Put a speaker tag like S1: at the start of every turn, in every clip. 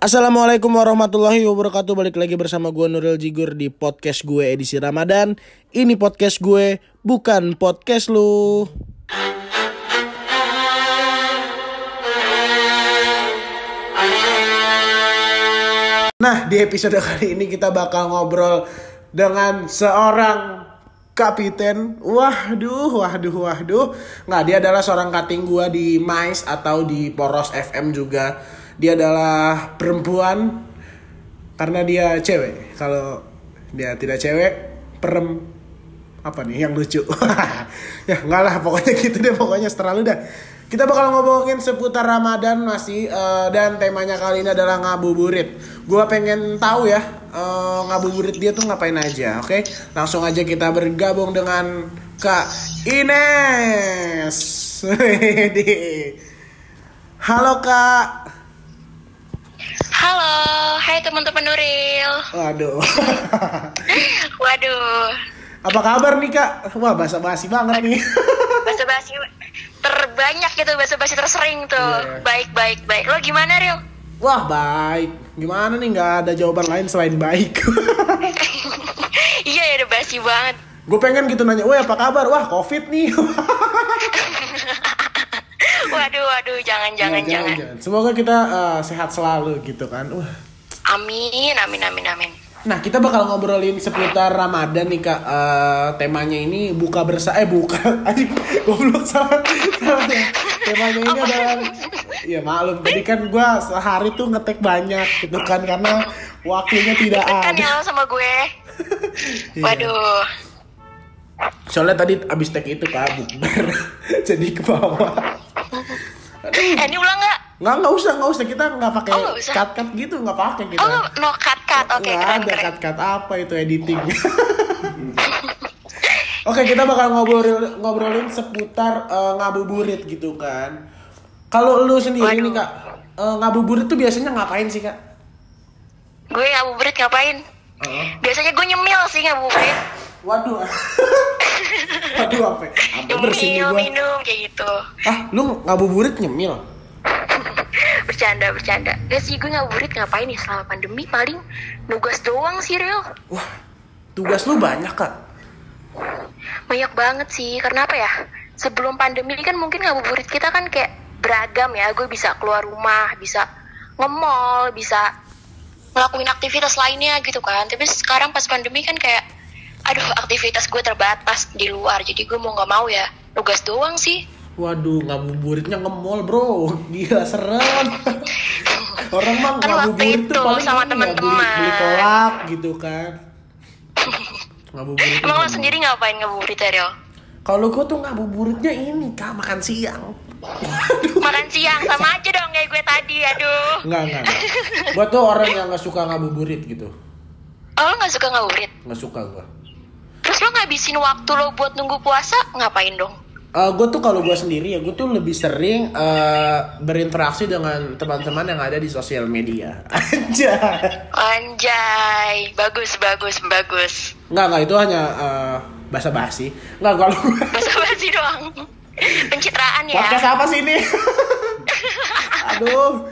S1: Assalamualaikum warahmatullahi wabarakatuh. Balik lagi bersama gue Nuril Jigur di podcast gue edisi Ramadan. Ini podcast gue bukan podcast lu. Nah di episode kali ini kita bakal ngobrol dengan seorang kapiten. Waduh, waduh, waduh. Nggak, dia adalah seorang cutting gue di Mais atau di Poros FM juga Dia adalah perempuan karena dia cewek Kalau dia tidak cewek, perem apa nih yang lucu ya nggak lah pokoknya gitu deh pokoknya setelah lu dah kita bakal ngomongin seputar Ramadan masih eh, dan temanya kali ini adalah ngabuburit. Gua pengen tahu ya eh, ngabuburit dia tuh ngapain aja, oke? Langsung aja kita bergabung dengan Kak Ines. Halo Kak.
S2: Halo, hai teman-teman Nuril.
S1: Waduh.
S2: Waduh,
S1: Apa kabar nih Kak? Wah basa-basi banget nih.
S2: bahasa basi terbanyak gitu, bahasa basi tersering tuh.
S1: Iya.
S2: Baik, baik, baik. Lo gimana, Ril?
S1: Wah baik. Gimana nih nggak ada jawaban lain selain baik.
S2: iya ya, udah basi banget.
S1: Gue pengen gitu nanya, wah apa kabar? Wah covid nih.
S2: Waduh, waduh, jangan, jangan,
S1: Ya,
S2: jangan.
S1: Semoga kita uh, sehat selalu gitu kan. Wah.
S2: Amin, amin, amin, amin.
S1: Nah kita bakal ngobrolin seputar Ramadan nih kak. Eh, temanya ini buka bersama, eh buka. Aduh, goblok salah. salah ya. Temanya ini adalah, ya maklum. Tadi kan gue sehari tuh ngetek banyak gitu kan karena waktunya tidak
S2: Kan
S1: ada.
S2: lo sama gue.
S1: Iya.
S2: Waduh.
S1: Soalnya tadi abis tek itu kak bukber, jadi ke bawah.
S2: Eh, ini ulang nggak?
S1: Nggak nggak usah nggak usah kita nggak pakai
S2: Oh, nggak usah.
S1: cut cut gitu nggak pakai kita.
S2: Oh, no cut cut. Oke,
S1: Nggak
S2: keren,
S1: ada
S2: keren.
S1: cut cut apa itu editing. Oke kita bakal ngobrolin ngobrolin seputar eh, ngabuburit gitu kan. Kalau lu sendiri
S2: Waduh.
S1: nih kak eh, ngabuburit tuh biasanya ngapain sih kak?
S2: Gue ngabuburit ngapain? Biasanya gue nyemil sih ngabuburit.
S1: Waduh. Waduh apa? Apa bersih nih
S2: Nyemil,
S1: gua.
S2: minum, kayak gitu.
S1: Ah lu ngabuburit nyemil?
S2: bercanda bercanda Gak sih gue ngabuburit ngapain nih selama pandemi paling nugas doang sih real
S1: Wah tugas lu banyak kak.
S2: banyak banget sih karena apa ya sebelum pandemi kan mungkin ngabuburit kita kan kayak beragam ya gue bisa keluar rumah bisa nge-mall bisa ngelakuin aktivitas lainnya gitu kan tapi sekarang pas pandemi kan kayak aduh aktivitas gue terbatas di luar jadi gue mau nggak mau ya nugas doang sih.
S1: Waduh, ngabuburitnya nge-mall bro. Gila, serem. Orang mah
S2: Kan
S1: ngabuburit tuh
S2: itu
S1: paling
S2: sama
S1: ya,
S2: teman-teman.
S1: beli, kolak gitu kan. Ngabuburit
S2: emang lo sendiri ngapain ngabuburit ya Real?
S1: Kalau gue tuh ngabuburitnya ini kak, makan siang.
S2: Makan siang sama aja dong kayak gue tadi aduh.
S1: Enggak, enggak, enggak Gue tuh orang yang gak suka ngabuburit gitu.
S2: Oh nggak suka ngabuburit
S1: Gak suka gue
S2: lo ngabisin waktu lo buat nunggu puasa ngapain dong?
S1: gue tuh kalau gue sendiri ya gue tuh lebih sering eh, berinteraksi dengan teman-teman yang ada di sosial media aja
S2: Anjay, bagus bagus bagus.
S1: nggak nggak itu hanya eh, basa-basi nggak kalau
S2: Basa basi doang. Pencitraan ya.
S1: podcast apa sih ini aduh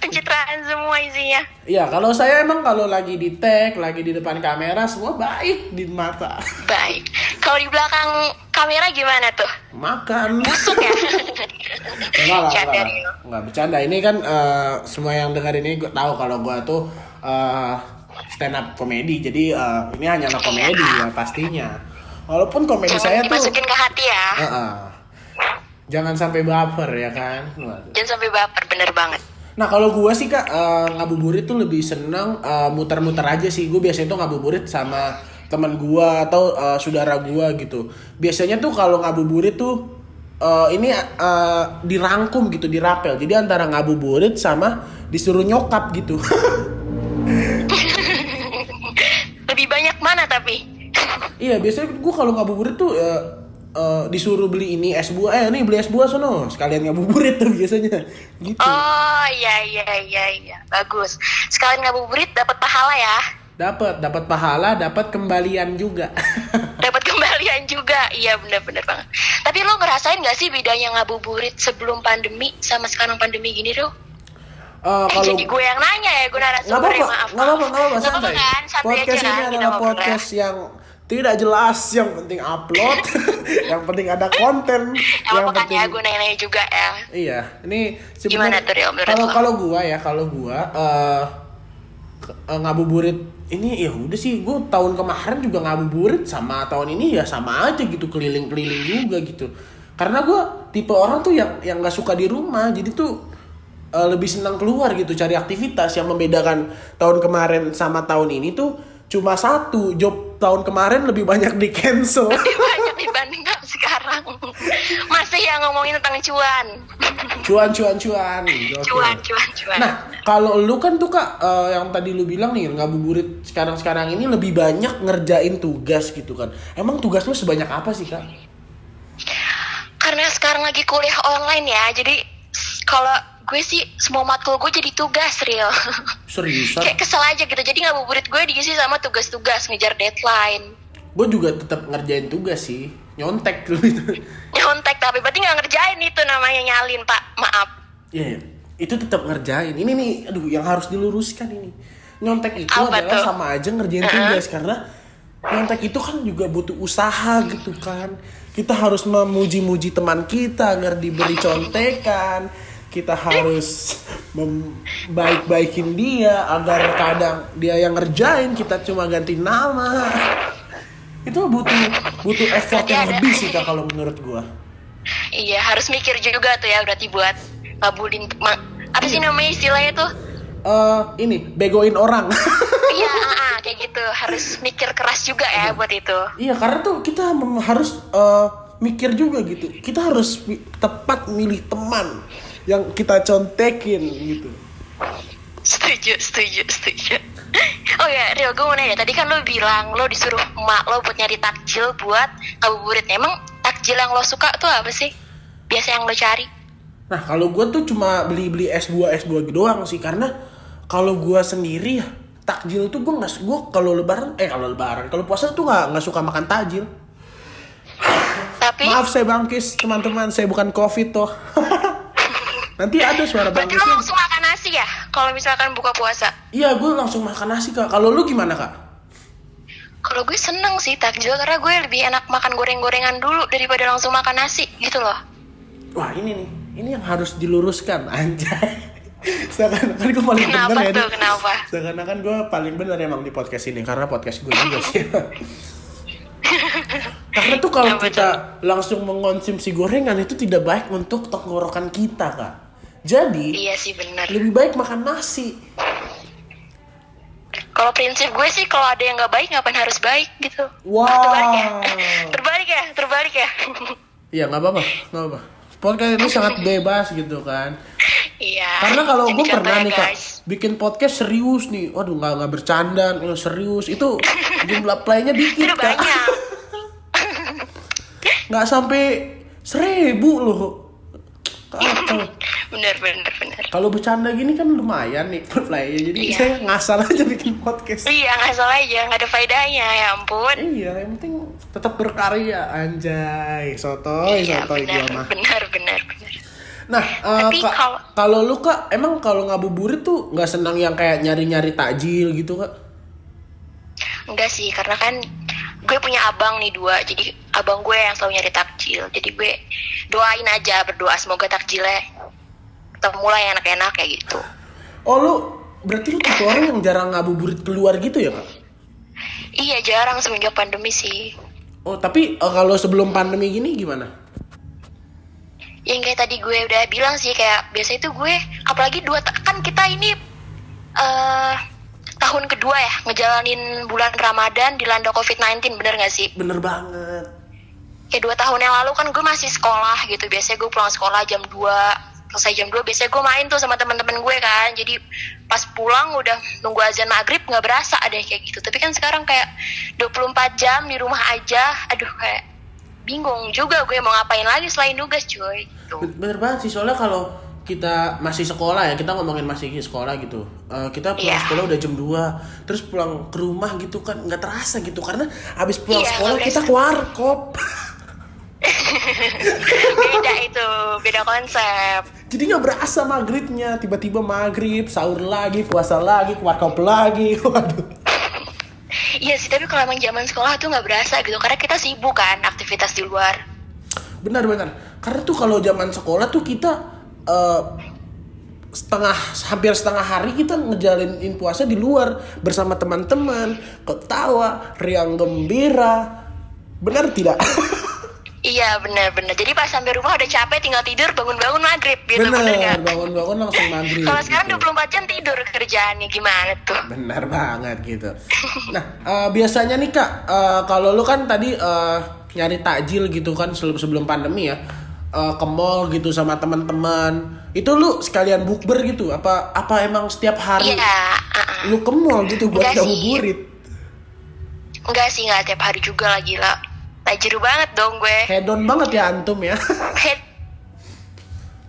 S2: Pencitraan semua isinya.
S1: ya kalau saya emang kalau lagi di tag lagi di depan kamera semua baik di mata
S2: Baik. Kalau di belakang kamera gimana tuh?
S1: makan
S2: Busuk ya?
S1: Enggak lah, enggak bercanda. Ini kan eh, semua yang dengar ini gue tahu kalau gue tuh eh, stand up komedi. Jadi eh, ini hanyalah komedi ya pastinya. Walaupun komedi
S2: Jangan
S1: saya tuh
S2: dimasukin ke hati ya.
S1: eh, eh, jangan sampai baper ya kan. Waduh.
S2: Jangan sampai baper, bener banget.
S1: Nah kalau gue sih kak eh, ngabuburit tuh lebih seneng eh, muter-muter aja sih. Gue biasanya tuh ngabuburit sama teman gue atau eh, saudara gue gitu. Biasanya tuh kalau ngabuburit tuh eh, ini eh, dirangkum gitu, dirapel. Jadi antara ngabuburit sama disuruh nyokap gitu.
S2: Lebih banyak mana tapi?
S1: iya biasanya gue kalau ngabuburit tuh eh, eh, disuruh beli ini es buah. Eh nih beli es buah sono. Sekalian ngabuburit tuh biasanya. Gitu.
S2: Oh iya iya iya iya, bagus. Sekalian ngabuburit dapat pahala ya.
S1: Dapat, dapat pahala, dapat kembalian juga.
S2: dapat kembalian juga iya bener-bener banget tapi lo ngerasain gak sih bedanya ngabuburit sebelum pandemi sama sekarang pandemi gini tuh
S1: Eh,
S2: Eh,
S1: kalau
S2: jadi gue yang nanya ya, gue narasumber
S1: apa-apa,
S2: ya, maaf.
S1: nggak apa-apa, nggak apa-apa, santai.
S2: kan, santai
S1: podcast
S2: aja
S1: ini
S2: kan, kita
S1: adalah
S2: ya.
S1: podcast yang tidak jelas, yang penting upload, yang penting ada konten, yang
S2: makanya
S1: penting
S2: gue nanya-nanya juga ya.
S1: Iya, ini
S2: menurut
S1: Kalau kalau gua ya, kalau gua eh ke- eh, ngabuburit ini ya udah sih, gua tahun kemarin juga ngabuburit sama tahun ini ya sama aja gitu keliling-keliling juga gitu. Karena gua tipe orang tuh yang yang nggak suka di rumah, jadi tuh eh, lebih senang keluar gitu cari aktivitas yang membedakan tahun kemarin sama tahun ini tuh cuma satu job tahun kemarin lebih banyak di cancel
S2: Lebih banyak dibanding sekarang. Masih yang ngomongin tentang cuan.
S1: cuan cuan cuan Gokil.
S2: Cuan, cuan, cuan.
S1: Nah, kalau lu kan tuh kak, eh, yang tadi lu bilang nih ngabuburit sekarang-sekarang ini lebih banyak ngerjain tugas gitu kan. Emang tugas lu sebanyak apa sih kak?
S2: Karena sekarang lagi kuliah online ya, jadi kalau gue sih semua matkul gue jadi tugas real.
S1: Seriusan?
S2: Kayak kesel aja gitu. Jadi ngabuburit gue diisi sama tugas-tugas ngejar deadline.
S1: Gue juga tetap ngerjain tugas sih, nyontek gitu.
S2: Nyontek tapi berarti nggak ngerjain itu namanya nyalin pak. Maaf.
S1: Iya, iya. itu tetap ngerjain. Ini nih, aduh, yang harus diluruskan ini. Nyontek itu
S2: Apa
S1: adalah
S2: tuh?
S1: sama aja ngerjain tugas karena nyontek itu kan juga butuh usaha gitu kan. Kita harus memuji-muji teman kita agar diberi contekan. Kita harus membaik-baikin dia agar kadang dia yang ngerjain kita cuma ganti nama. Itu butuh butuh effort
S2: Berarti
S1: yang
S2: ada-
S1: lebih sih kak kalau menurut gua.
S2: Iya harus mikir juga tuh ya berarti buat ngabulin apa sih namanya istilahnya tuh?
S1: Eh ini begoin orang.
S2: Iya, ah, ah, kayak gitu harus mikir keras juga ya buat itu.
S1: Iya karena tuh kita harus eh, mikir juga gitu. Kita harus tepat milih teman yang kita contekin gitu.
S2: Setuju, setuju, setuju. Oh ya, Rio, gue mau nanya. Tadi kan lo bilang lo disuruh emak lo buat nyari takjil buat ngabuburit. Emang takjil yang lo suka tuh apa sih? Biasa yang lo cari?
S1: Nah kalau gue tuh cuma beli beli es buah es buah doang sih karena kalau gue sendiri ya takjil tuh gue nggak gue kalau lebaran eh kalau lebaran kalau puasa tuh nggak nggak suka makan takjil.
S2: Tapi
S1: Maaf saya bangkis teman-teman saya bukan covid tuh. Nanti ada suara
S2: berarti lo
S1: bangkisnya.
S2: Ya? Kalau misalkan buka puasa?
S1: Iya gue langsung makan nasi kak. Kalau lu gimana kak?
S2: Kalau gue seneng sih takjil karena gue lebih enak makan goreng-gorengan dulu daripada langsung makan nasi gitu loh.
S1: Wah ini nih, ini yang harus diluruskan anjay. Seakan-akan gue paling
S2: Kenapa
S1: bener ya.
S2: tuh? Kenapa?
S1: Seakan-akan gue paling bener emang di podcast ini karena podcast gue juga sih. karena tuh kalau kita langsung mengonsumsi gorengan itu tidak baik untuk tenggorokan kita kak. Jadi
S2: Iya sih bener.
S1: lebih baik makan nasi.
S2: Kalau prinsip gue sih kalau ada yang nggak baik ngapain harus baik gitu.
S1: Wow.
S2: Terbalik ya? Terbalik ya? Terbalik ya?
S1: Iya nggak apa-apa, nggak apa-apa. Podcast ini sangat bebas gitu kan.
S2: Iya.
S1: Karena kalau gue pernah
S2: ya,
S1: nih kak bikin podcast serius nih, waduh nggak nggak bercanda, nggak serius itu jumlah playnya dikit
S2: Udah
S1: kak,
S2: banyak.
S1: nggak sampai seribu loh. Kacau.
S2: Bener bener bener.
S1: Kalau bercanda gini kan lumayan nih playnya, jadi
S2: Iya.
S1: saya ngasal aja bikin podcast.
S2: Iya nggak salah aja nggak ada faedahnya ya ampun.
S1: Iya, yang penting tetap berkarya anjay, sotoy,
S2: Iya
S1: sotoy
S2: bener
S1: gua mah.
S2: bener bener bener.
S1: Nah,
S2: Tapi
S1: Kak,
S2: kalau-
S1: kalau lu kak, emang kalau ngabuburit tuh nggak senang yang kayak nyari-nyari takjil gitu kak?
S2: Enggak sih karena kan gue punya abang nih dua jadi abang gue yang selalu nyari takjil jadi gue doain aja berdoa semoga takjilnya ketemu lah yang enak-enak kayak gitu
S1: Oh lu berarti lu tipe orang yang jarang ngabuburit keluar gitu ya kak?
S2: iya jarang semenjak pandemi sih
S1: Oh tapi eh, kalau sebelum pandemi gini gimana?
S2: yang kayak tadi gue udah bilang sih kayak biasa itu gue apalagi dua kan kita ini eh tahun kedua ya ngejalanin bulan Ramadan dilanda COVID-19 bener gak sih?
S1: Bener banget.
S2: Kayak dua tahun yang lalu kan gue masih sekolah gitu biasanya gue pulang sekolah jam 2 selesai jam 2 biasanya gue main tuh sama teman-teman gue kan jadi pas pulang udah nunggu azan maghrib nggak berasa ada kayak gitu tapi kan sekarang kayak 24 jam di rumah aja aduh kayak bingung juga gue mau ngapain lagi selain nugas cuy gitu.
S1: Ben- Bener banget sih soalnya kalau kita masih sekolah ya kita ngomongin masih sekolah gitu Eh, kita pulang
S2: Iya.
S1: sekolah udah jam 2 terus pulang ke rumah gitu kan nggak terasa gitu karena abis pulang
S2: Iya,
S1: sekolah kita
S2: berasa.
S1: ke warkop
S2: beda itu, beda konsep.
S1: Jadi nggak berasa maghribnya, tiba-tiba maghrib, sahur lagi, puasa lagi, warkop lagi, waduh.
S2: Iya sih, tapi kalau emang zaman sekolah tuh nggak berasa gitu, karena kita sibuk kan aktivitas di luar.
S1: Benar-benar, karena tuh kalau zaman sekolah tuh kita eh, setengah hampir setengah hari kita ngejalanin puasa di luar bersama teman-teman, ketawa, riang gembira. Benar tidak?
S2: Iya benar-benar. Jadi pas sampai rumah udah capek, tinggal tidur, bangun-bangun maghrib gitu,
S1: Benar, bangun-bangun langsung maghrib.
S2: Kalau sekarang
S1: gitu.
S2: 24 jam tidur kerjaannya gimana tuh?
S1: Benar banget gitu. Nah, eh, biasanya nih Kak, eh, kalau lu kan tadi eh, nyari takjil gitu kan sebelum sebelum pandemi ya, eh, ke mall gitu sama teman-teman. Itu lu sekalian bukber gitu? Apa apa emang setiap hari
S2: Iya, uh-uh.
S1: lu ke mall gitu buat
S2: Enggak
S1: ngabuburit?
S2: enggak sih nggak tiap hari juga lah gila. Tajir banget dong gue.
S1: Hedon banget ya antum ya.
S2: Head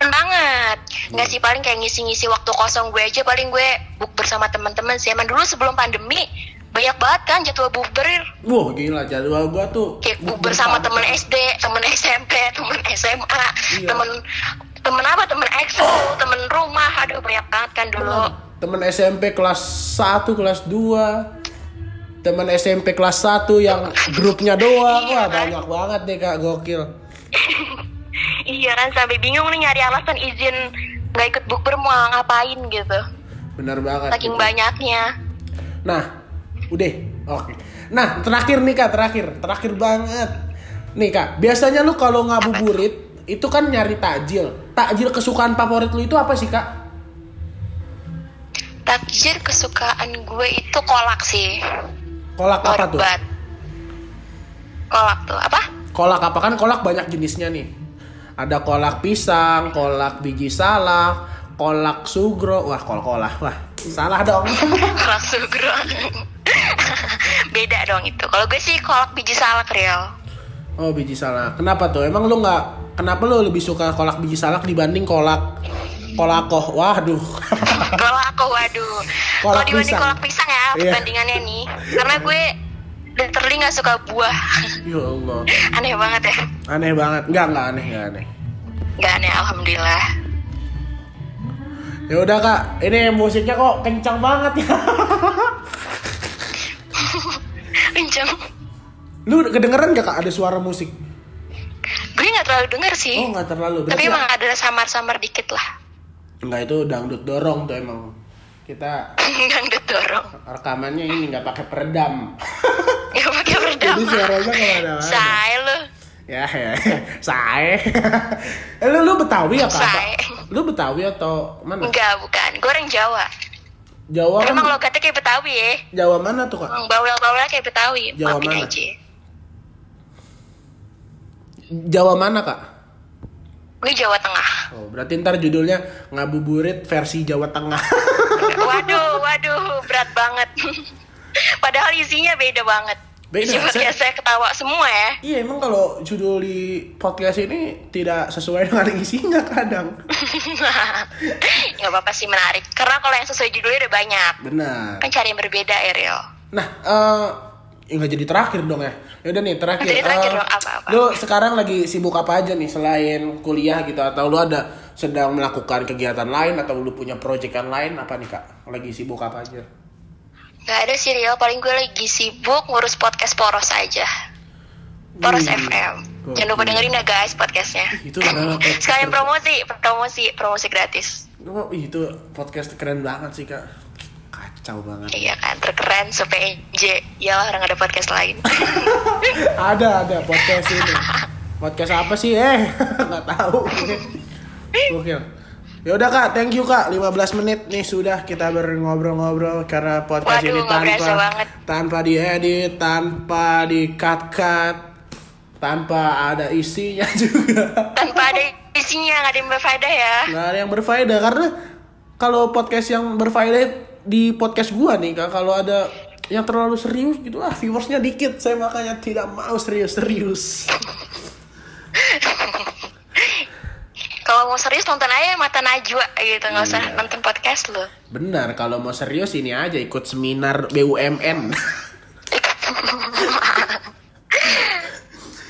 S2: banget nggak sih paling kayak ngisi-ngisi waktu kosong gue aja paling gue bukber sama teman-teman sih emang dulu sebelum pandemi banyak banget kan jadwal bukber
S1: Wah, gila jadwal gua tuh
S2: kayak bukber sama temen. SD temen SMP temen SMA
S1: Iya.
S2: temen temen apa temen EXO temen rumah aduh banyak banget kan dulu
S1: Bener. Temen SMP kelas 1, kelas 2 Temen SMP kelas 1 yang grupnya doang.
S2: Iya,
S1: Wah banyak banget nih kak, gokil.
S2: Iya kan sampai bingung nih nyari alasan izin nggak ikut bukber mau ngapain gitu.
S1: Bener banget
S2: saking
S1: gitu.
S2: banyaknya.
S1: Nah, udah. Oke. Nah, terakhir nih kak, terakhir. Terakhir banget. Nih kak, biasanya lu kalau ngabuburit Itu kan nyari takjil. Takjil kesukaan favorit lu itu apa sih kak?
S2: takjil kesukaan gue itu kolak sih
S1: Kolak apa tuh?
S2: Kolak tuh apa
S1: Kolak apa kan kolak banyak jenisnya nih. Ada kolak pisang, kolak biji salak, kolak sugro. Wah, kol-kolah. Wah, salah dong.
S2: kolak sugro beda dong itu kalau gue sih kolak biji salak real
S1: oh, biji salak. Kenapa tuh? Emang lu nggak kenapa lu lebih suka kolak biji salak dibanding kolak kolakoh? Waduh.
S2: kolak aku waduh kalau dibanding kolak pisang ya
S1: Iya.
S2: perbandingannya nih karena gue literally nggak suka buah
S1: ya Allah.
S2: aneh banget ya
S1: Aneh banget. Enggak, enggak aneh, enggak aneh.
S2: nggak aneh alhamdulillah
S1: Ya udah Kak, ini musiknya kok kencang banget ya.
S2: kenceng
S1: Lu kedengeran gak Kak ada suara musik?
S2: gue nggak terlalu denger sih
S1: Oh, nggak terlalu.
S2: tapi emang ada samar-samar dikit lah
S1: Enggak itu dangdut dorong tuh emang. Kita
S2: nggak dorong
S1: rekamannya ini nggak pakai peredam.
S2: nggak pakai
S1: Jadi
S2: berdamai
S1: suaranya ke mana-mana.
S2: say lu
S1: Ya ya, sae. eh, lu lu Betawi ya kak?
S2: Sae.
S1: Lu Betawi atau mana?
S2: enggak bukan gue orang Jawa
S1: Jawa kan?
S2: emang logatnya kayak Betawi ya
S1: Jawa mana tuh kak?
S2: Emang bawel-bawel kayak Betawi
S1: Jawa
S2: maafin
S1: mana?
S2: aja
S1: Jawa mana kak?
S2: gue Jawa Tengah
S1: Oh berarti ntar judulnya ngabuburit versi Jawa Tengah.
S2: waduh waduh berat banget padahal isinya beda banget
S1: Beda,
S2: Cuma
S1: saya-
S2: saya ketawa semua ya
S1: iya emang kalau judul di podcast ini tidak sesuai dengan isinya kadang.
S2: nggak apa-apa sih menarik karena kalau yang sesuai judulnya udah banyak
S1: Benar.
S2: kan cari yang berbeda Ariel
S1: Nah, eh ya nggak jadi terakhir dong ya. Ya udah nih terakhir.
S2: Jadi terakhir
S1: Eh,
S2: dong, apa-apa?
S1: Lu sekarang lagi sibuk apa aja nih selain kuliah gitu atau lu ada sedang melakukan kegiatan lain atau lu punya proyekan lain apa nih kak? Lagi sibuk apa aja?
S2: nggak ada sih Rio paling gue lagi sibuk ngurus podcast Poros aja Poros
S1: Wih,
S2: FM
S1: gokil.
S2: jangan lupa dengerin ya guys podcastnya
S1: Itu adalah podcast
S2: sekalian promosi promosi promosi gratis
S1: Oh, itu podcast keren banget sih kak. Kacau banget.
S2: iya kan terkeren se PNJ ya orang ada podcast lain
S1: ada ada podcast ini. Podcast apa sih? Eh, nggak tahu. Gokil. Ya udah kak, thank you kak. 15 menit nih sudah kita berngobrol-ngobrol karena podcast
S2: Waduh,
S1: ini tanpa tanpa diedit, tanpa di cut cut, tanpa ada isinya juga.
S2: tanpa ada isinya nggak ada yang berfaedah ya
S1: Nggak ada yang berfaedah karena kalau podcast yang berfaedah di podcast gua nih kak, kalau ada yang terlalu serius gitu ah viewersnya dikit saya makanya tidak mau serius-serius
S2: kalau mau serius nonton aja mata Najwa gitu nggak usah
S1: Iya.
S2: nonton podcast lo
S1: Benar, kalau mau serius ini aja ikut seminar BUMN.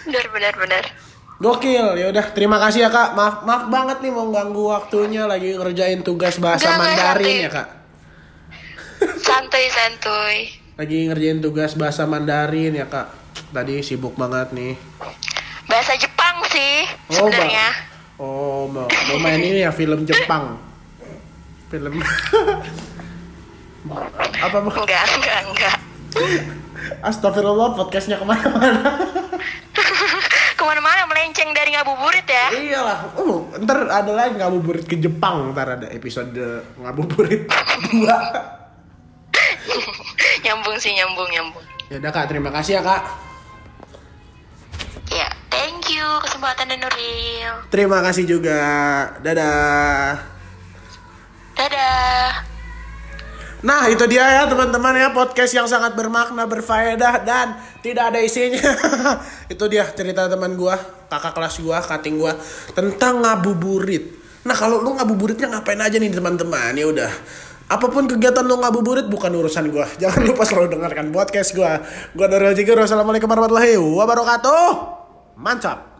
S2: benar benar benar
S1: Gokil, ya udah terima kasih ya kak. Maaf maaf banget nih mau ganggu waktunya lagi ngerjain tugas bahasa Mandarin ya kak.
S2: Santuy santuy.
S1: Lagi ngerjain tugas bahasa Mandarin ya kak. Tadi sibuk banget nih.
S2: Bahasa Jepang sih
S1: Oh,
S2: sebenarnya.
S1: Oh, mau, mau main ini ya film Jepang. Film apa Mbak?
S2: Enggak, enggak, enggak.
S1: Astagfirullah podcastnya ke
S2: mana-mana. Ke mana-mana melenceng dari ngabuburit ya.
S1: Iyalah, oh, ntar ada lagi ngabuburit ke Jepang, ntar ada episode ngabuburit dua.
S2: nyambung sih, nyambung, nyambung.
S1: Ya udah kak, terima kasih ya kak.
S2: Ya, thank you kesempatan dan Nuril.
S1: Terima kasih juga. Dadah.
S2: Dadah.
S1: Nah itu dia ya teman-teman ya podcast yang sangat bermakna, berfaedah dan tidak ada isinya. itu dia cerita teman gua, kakak kelas gua, kating gua tentang ngabuburit. Nah kalau lu ngabuburitnya ngapain aja nih teman-teman? Ya udah. Apa pun kegiatan lu ngabuburit bukan urusan gua. Jangan lupa selalu dengarkan podcast gua. Gua Nurul Jigur. Wassalamualaikum warahmatullahi wabarakatuh. Mantap.